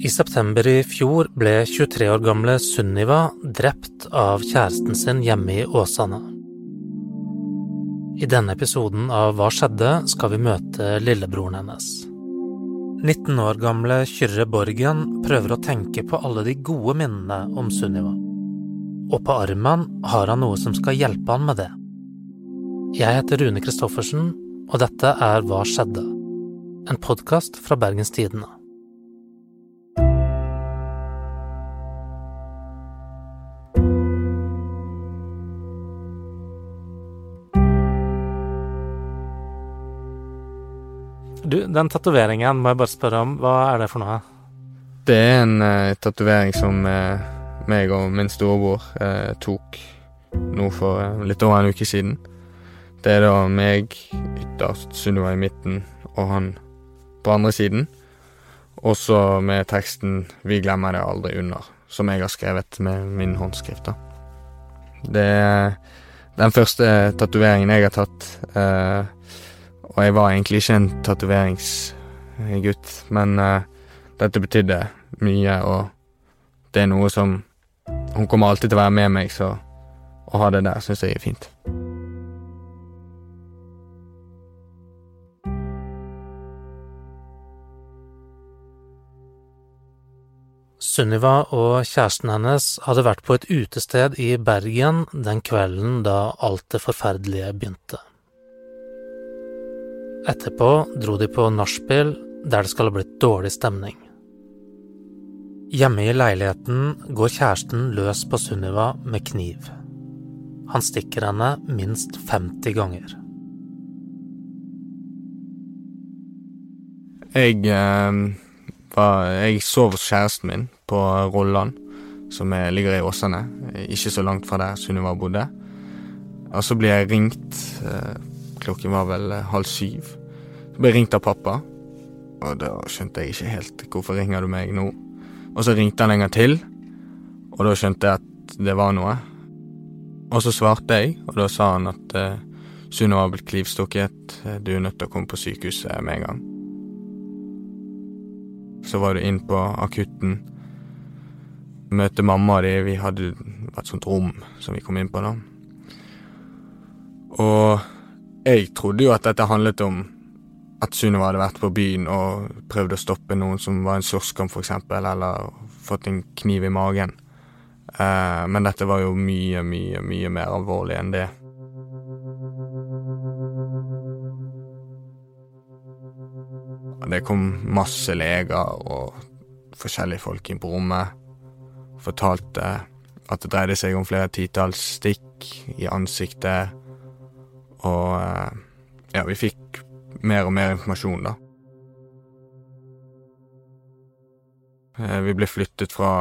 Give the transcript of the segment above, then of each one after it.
I september i fjor ble 23 år gamle Sunniva drept av kjæresten sin hjemme i Åsane. I denne episoden av Hva skjedde? skal vi møte lillebroren hennes. 19 år gamle Kyrre Borgen prøver å tenke på alle de gode minnene om Sunniva. Og på armen har han noe som skal hjelpe han med det. Jeg heter Rune Christoffersen, og dette er Hva skjedde? En podkast fra Bergens Tidende. Den tatoveringen må jeg bare spørre om, hva er det for noe? Det er en uh, tatovering som uh, meg og min storebror uh, tok nå for uh, litt over en uke siden. Det er da meg ytterst, Sunniva i midten og han på andre siden. Og så med teksten 'Vi glemmer det aldri under', som jeg har skrevet med min håndskrift. da. Det er den første tatoveringen jeg har tatt. Og jeg var egentlig ikke en tatoveringsgutt, men uh, dette betydde mye, og det er noe som Hun kommer alltid til å være med meg, så å ha det der syns jeg er fint. Sunniva og kjæresten hennes hadde vært på et utested i Bergen den kvelden da alt det forferdelige begynte. Etterpå dro de på nachspiel der det skal ha blitt dårlig stemning. Hjemme i leiligheten går kjæresten løs på Sunniva med kniv. Han stikker henne minst 50 ganger. Jeg eh, var Jeg sov hos kjæresten min på Rolland, som er, ligger i Åsane. Ikke så langt fra der Sunniva bodde. Og så blir jeg ringt. Eh, klokken var vel halv syv. Ble ringt av pappa, og da skjønte jeg ikke helt hvorfor ringer du meg nå. Og så ringte han en gang til, og da skjønte jeg at det var noe. Og så svarte jeg, og da sa han at eh, Sunniva har blitt knivstukket, du er nødt til å komme på sykehuset med en gang. Så var du inn på akutten, møte mamma di, vi hadde et sånt rom som vi kom inn på da. Og jeg trodde jo at dette handlet om at Sunniva hadde vært på byen og prøvd å stoppe noen som var en slåsskamp, eksempel, eller fått en kniv i magen. Eh, men dette var jo mye, mye, mye mer alvorlig enn det. Det kom masse leger og forskjellige folk inn på rommet. Fortalte at det dreide seg om flere titalls stikk i ansiktet. Og eh, ja, vi fikk mer og mer informasjon, da. Eh, vi ble flyttet fra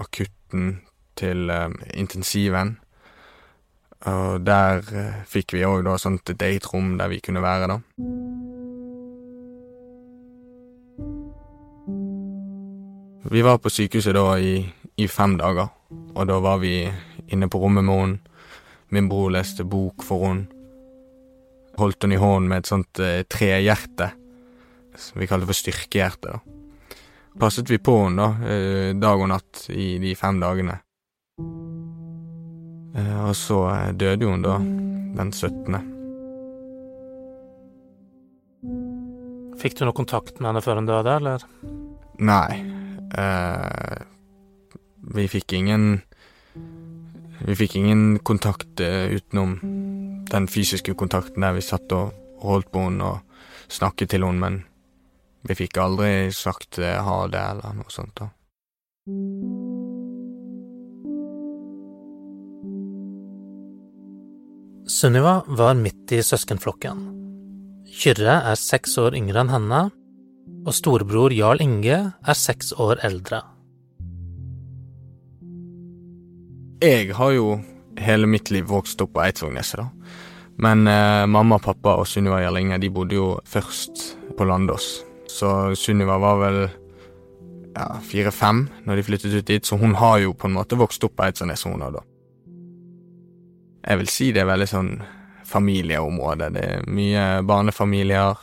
akutten til uh, intensiven. Og der uh, fikk vi òg da sånt date-rom der vi kunne være, da. Vi var på sykehuset da i, i fem dager, og da var vi inne på rommet med henne. Min bror leste bok for henne. Holdt hun i hånden med et sånt eh, trehjerte, som vi kalte for styrkehjerte. da passet vi på henne da, dag og natt i de fem dagene. Og så døde hun da, den 17. Fikk du noe kontakt med henne før hun døde, eller? Nei. Eh, vi fikk ingen Vi fikk ingen kontakt utenom den fysiske kontakten der vi satt og holdt på henne og snakket til henne, men vi fikk aldri sagt ha det eller noe sånt. da. Sunniva var midt i søskenflokken. Kyrre er seks år yngre enn henne, og storebror Jarl Inge er seks år eldre. Jeg har jo hele mitt liv vokst opp på Eidsvågneset, da. Men eh, mamma, pappa og Sunniva Gjerlinge de bodde jo først på Landås. Så Sunniva var vel ja, fire-fem når de flyttet ut dit, så hun har jo på en måte vokst opp på Eidsvågneset, hun òg, da. Jeg vil si det er veldig sånn familieområde. Det er mye barnefamilier.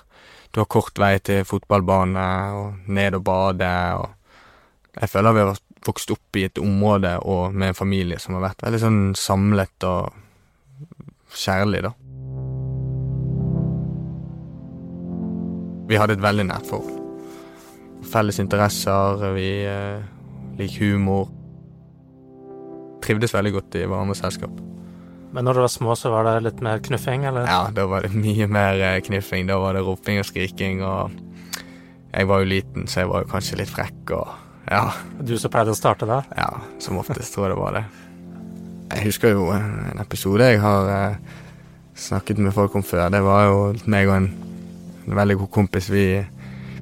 Du har kort vei til fotballbane og ned og bade og Jeg føler vi har vokst opp i et område og med en familie som har vært veldig sånn samlet og kjærlig, da. Vi hadde et veldig nært forhold. Felles interesser, vi eh, liker humor. Trivdes veldig godt i hverandres selskap. Men når dere var små, så var det litt mer knuffing, eller? Ja, da var det mye mer knuffing. Da var det roping og skriking, og jeg var jo liten, så jeg var jo kanskje litt frekk og ja. Du som pleide å starte der? Ja, som oftest tror jeg det var det. Jeg husker jo en episode jeg har eh, snakket med folk om før. Det var jo meg og en, en veldig god kompis. Vi,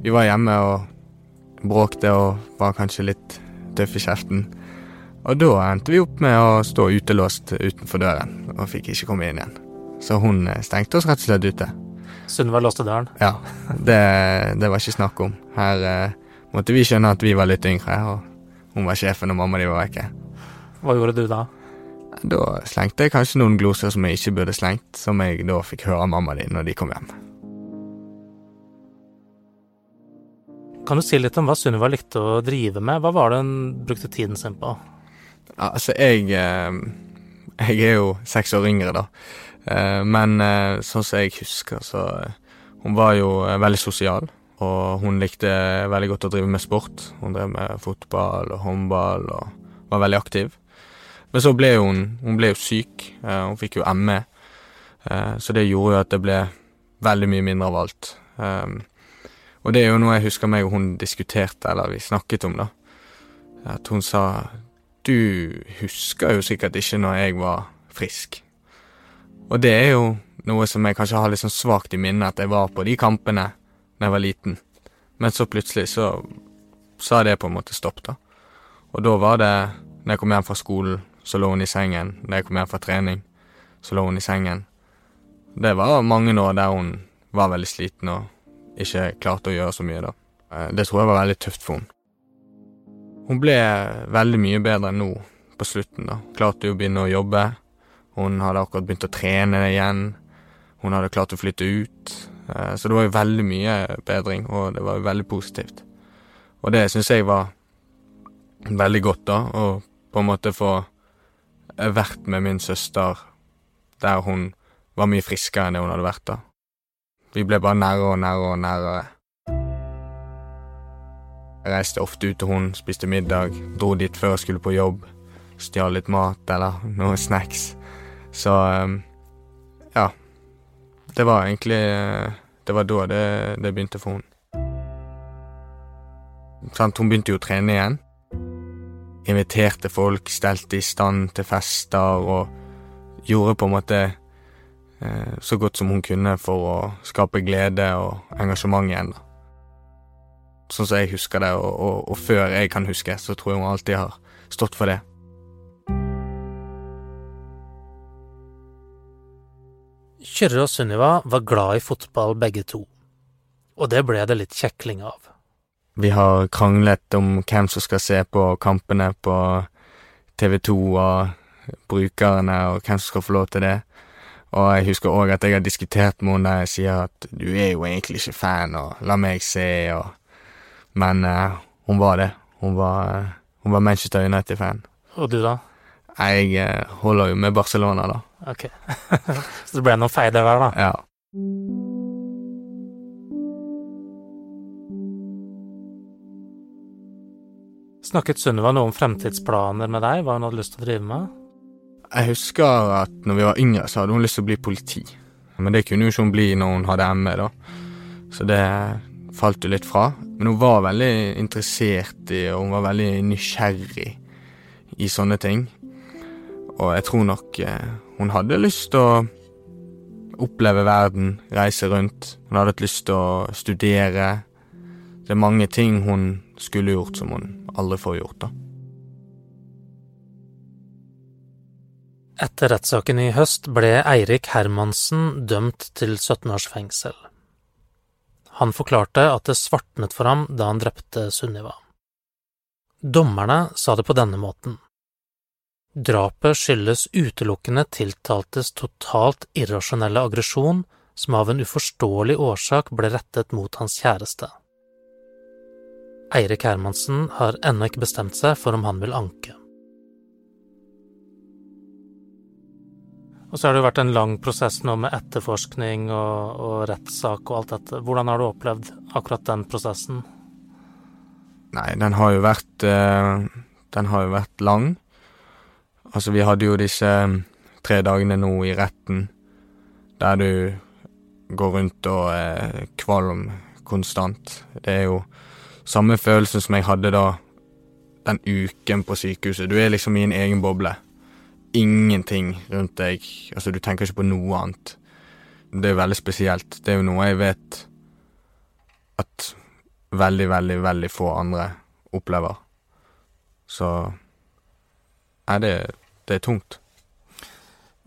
vi, var hjemme og bråkte og var kanskje litt tøffe i kjeften. Og da endte vi opp med å stå utelåst utenfor døren og fikk ikke komme inn igjen. Så hun eh, stengte oss rett og slett ute. Sunniva låste døren? Ja, det, det, var ikke snakk om. Her eh, måtte vi skjønne at vi var litt yngre, og hun var sjefen og mamma de var vekke. Hva gjorde du da? Da slengte jeg kanskje noen gloser som jeg ikke burde slengt, som jeg da fikk høre av mamma di når de kom hjem. Kan du si litt om hva Sunniva likte å drive med? Hva var det hun brukte tiden sin på? Altså, jeg eh, Jeg er jo seks år yngre, da. Eh, men eh, sånn som jeg husker, så Hun var jo veldig sosial. Og hun likte veldig godt å drive med sport. Hun drev med fotball og håndball og var veldig aktiv. Men så ble hun, hun ble jo syk. Eh, hun fikk jo ME. Eh, så det gjorde jo at det ble veldig mye mindre av alt. Eh, og det er jo noe jeg husker meg og hun diskuterte, eller vi snakket om, da. At hun sa Du husker jo sikkert ikke når jeg var frisk. Og det er jo noe som jeg kanskje har litt sånn svakt i minnet, at jeg var på de kampene da jeg var liten. Men så plutselig så sa det på en måte stopp, da. Og da var det, når jeg kom hjem fra skolen, så lå hun i sengen. Når jeg kom hjem fra trening, så lå hun i sengen. Det var mange år der hun var veldig sliten og ikke klarte å gjøre så mye, da. Eh, det tror jeg var veldig tøft for henne. Hun ble veldig mye bedre nå på slutten, da. Klarte jo å begynne å jobbe. Hun hadde akkurat begynt å trene igjen. Hun hadde klart å flytte ut. Eh, så det var jo veldig mye bedring, og det var jo veldig positivt. Og det syns jeg var veldig godt, da, å på en måte få vært med min søster der hun var mye friskere enn det hun hadde vært da. Vi ble bare nærere og nærere og nærere. Jeg reiste ofte ut til hun, spiste middag, dro dit før jeg skulle på jobb, stjal litt mat eller noe snacks. Så ehm, ja. Det var egentlig Det var da det, det begynte for henne. Sånn, hun begynte jo å trene igjen inviterte folk, stelte i stand til fester og gjorde på en måte eh, så godt som hun kunne for å skape glede og engasjement igjen. da. Sånn som jeg husker det, og, og, og før jeg kan huske, så tror jeg hun alltid har stått for det. Kyrre og Sunniva var glad i fotball begge to, og det ble det litt kjekling av. Vi har kranglet om hvem som skal se på kampene på TV2 og brukerne, og hvem som skal få lov til det. Og jeg husker òg at jeg har diskutert med henne der jeg sier at du er jo egentlig ikke fan, og la meg se, og Men uh, hun var det. Hun var, uh, hun var Manchester United-fan. Og du, da? Jeg uh, holder jo med Barcelona, da. Ok. Så det ble noen feider der, da? Ja. Snakket Sunniva noe om fremtidsplaner med deg, hva hun hadde lyst til å drive med? Jeg husker at når vi var yngre, så hadde hun lyst til å bli politi. Men det kunne jo ikke hun bli når hun hadde ME, da. Så det falt jo litt fra. Men hun var veldig interessert i, og hun var veldig nysgjerrig i sånne ting. Og jeg tror nok eh, hun hadde lyst til å oppleve verden, reise rundt. Hun hadde hatt lyst til å studere. Det er mange ting hun skulle gjort som hun aldri får gjort, da. Etter rettssaken i høst ble Eirik Hermansen dømt til 17 års fengsel. Han forklarte at det svartnet for ham da han drepte Sunniva. Dommerne sa det på denne måten. Drapet skyldes utelukkende tiltaltes totalt irrasjonelle aggresjon som av en uforståelig årsak ble rettet mot hans kjæreste. Eirik Hermansen har ennå ikke bestemt seg for om han vil anke. Og så har det jo vært en lang prosess nå med etterforskning og, og rettssak og alt dette. Hvordan har du opplevd akkurat den prosessen? Nei, den har jo vært eh, Den har jo vært lang. Altså, vi hadde jo disse mm, tre dagene nå i retten der du går rundt og er kvalm konstant. Det er jo samme følelsen som jeg hadde da den uken på sykehuset. Du er liksom i en egen boble. Ingenting rundt deg. Altså, du tenker ikke på noe annet. Det er veldig spesielt. Det er jo noe jeg vet at veldig, veldig, veldig få andre opplever. Så Nei, det, det er tungt.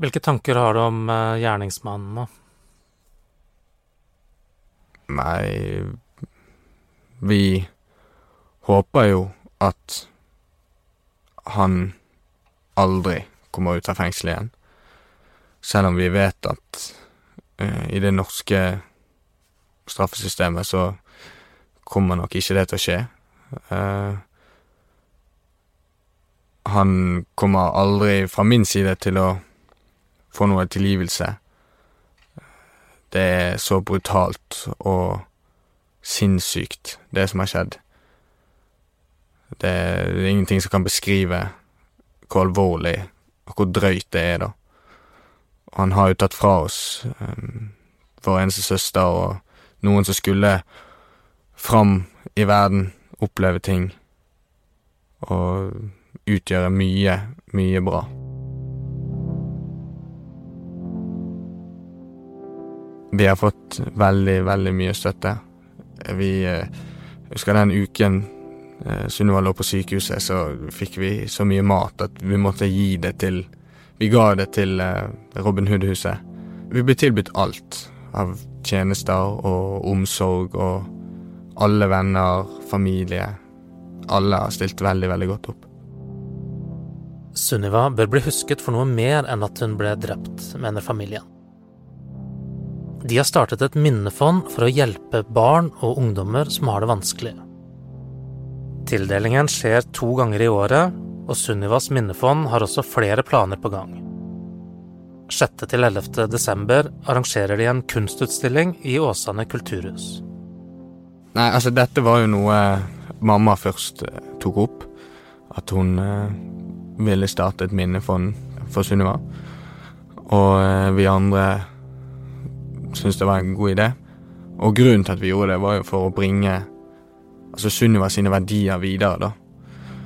Hvilke tanker har du om uh, gjerningsmannen nå? Nei Vi håper jo at han aldri kommer ut av fengselet igjen. Selv om vi vet at uh, i det norske straffesystemet så kommer nok ikke det til å skje. Uh, han kommer aldri, fra min side, til å få noe tilgivelse. Det er så brutalt og sinnssykt, det som har skjedd. Det er, ingenting som kan beskrive hvor alvorlig og hvor drøyt det er, da. Og han har jo tatt fra oss um, vår eneste søster og noen som skulle fram i verden, oppleve ting og utgjøre mye, mye bra. Vi har fått veldig, veldig mye støtte. Vi eh, husker den uken eh, Sunniva lå på sykehuset, så fikk vi så mye mat at vi måtte gi det til Vi ga det til eh, Robin Hood-huset. Vi ble tilbudt alt av tjenester og omsorg, og alle venner, familie Alle har stilt veldig, veldig godt opp. Sunniva bør bli husket for noe mer enn at hun ble drept, mener familien. De har startet et minnefond for å hjelpe barn og ungdommer som har det vanskelig. Tildelingen skjer to ganger i året, og Sunnivas minnefond har også flere planer på gang. 6. til 11. desember arrangerer de en kunstutstilling i Åsane kulturhus. Nei, altså dette var jo noe mamma først eh, tok opp. At hun eh, ville starte et minnefond for Sunniva. Og eh, vi andre syntes det var en god idé. Og grunnen til at vi gjorde det, var jo for å bringe altså Sunniva sine verdier videre, da.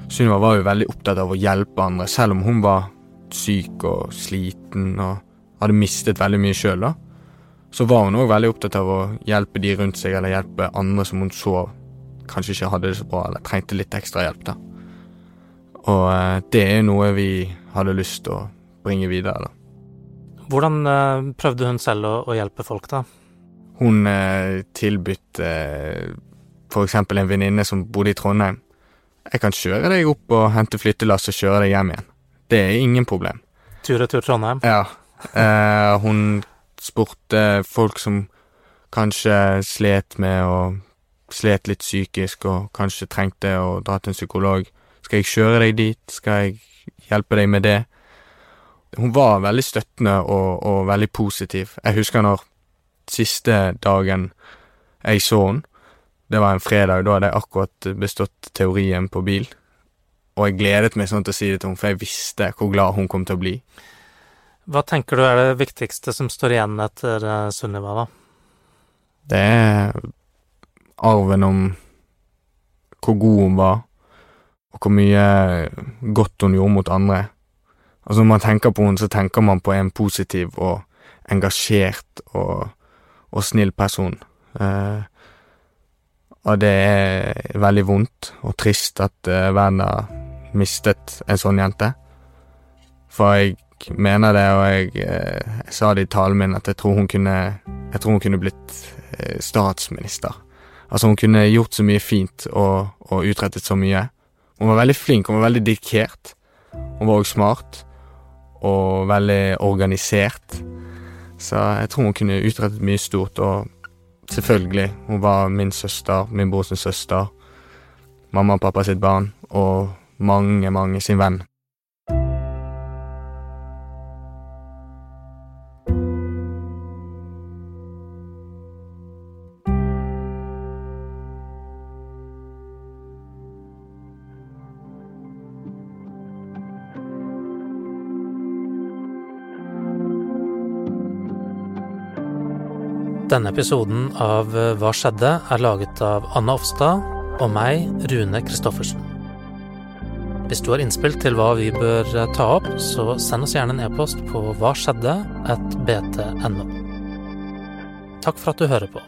Sunniva var jo veldig opptatt av å hjelpe andre, selv om hun var syk og sliten og hadde mistet veldig mye sjøl, da. Så var hun òg veldig opptatt av å hjelpe de rundt seg, eller hjelpe andre som hun så kanskje ikke hadde det så bra, eller trengte litt ekstra hjelp, da. Og eh, det er noe vi hadde lyst til å bringe videre, da. Hvordan eh, prøvde hun selv å, å hjelpe folk, da? Hun eh, tilbød eh, eksempel en venninne som bodde i Trondheim. Jeg kan kjøre deg opp og hente flyttelass og kjøre deg hjem igjen. Det er ingen problem. Tur-retur Trondheim? Ja. Eh, hun spurte folk som kanskje slet med å Slet litt psykisk og kanskje trengte å dra til en psykolog. Skal jeg kjøre deg dit? Skal jeg hjelpe deg med det? Hun var veldig støttende og, og veldig positiv. Jeg husker når siste dagen jeg så henne, det var en fredag, da hadde jeg akkurat bestått teorien på bil. Og jeg gledet meg sånn til å si det til henne, for jeg visste hvor glad hun kom til å bli. Hva tenker du er det viktigste som står igjen etter uh, Sunniva, da? Det er arven om hvor god hun var, og hvor mye godt hun gjorde mot andre. Altså Når man tenker på henne, så tenker man på en positiv og engasjert og, og snill person. Eh, og det er veldig vondt og trist at eh, verden har mistet en sånn jente. For jeg mener det, og jeg, eh, jeg sa det i talen min, at jeg tror hun kunne, tror hun kunne blitt eh, statsminister. Altså, hun kunne gjort så mye fint og, og utrettet så mye. Hun var veldig flink, hun var veldig dedikert. Hun var òg smart og veldig organisert. Så jeg tror hun kunne utrettet mye stort, og selvfølgelig, hun var min søster, min brors søster. mamma og pappa sitt barn, og mange, mange sin venn. Denne episoden av Hva skjedde? er laget av Anna Offstad og meg, Rune Christoffersen. Hvis du har innspill til hva vi bør ta opp, så send oss gjerne en e-post på hva skjedde at bt.no. Takk for at du hører på.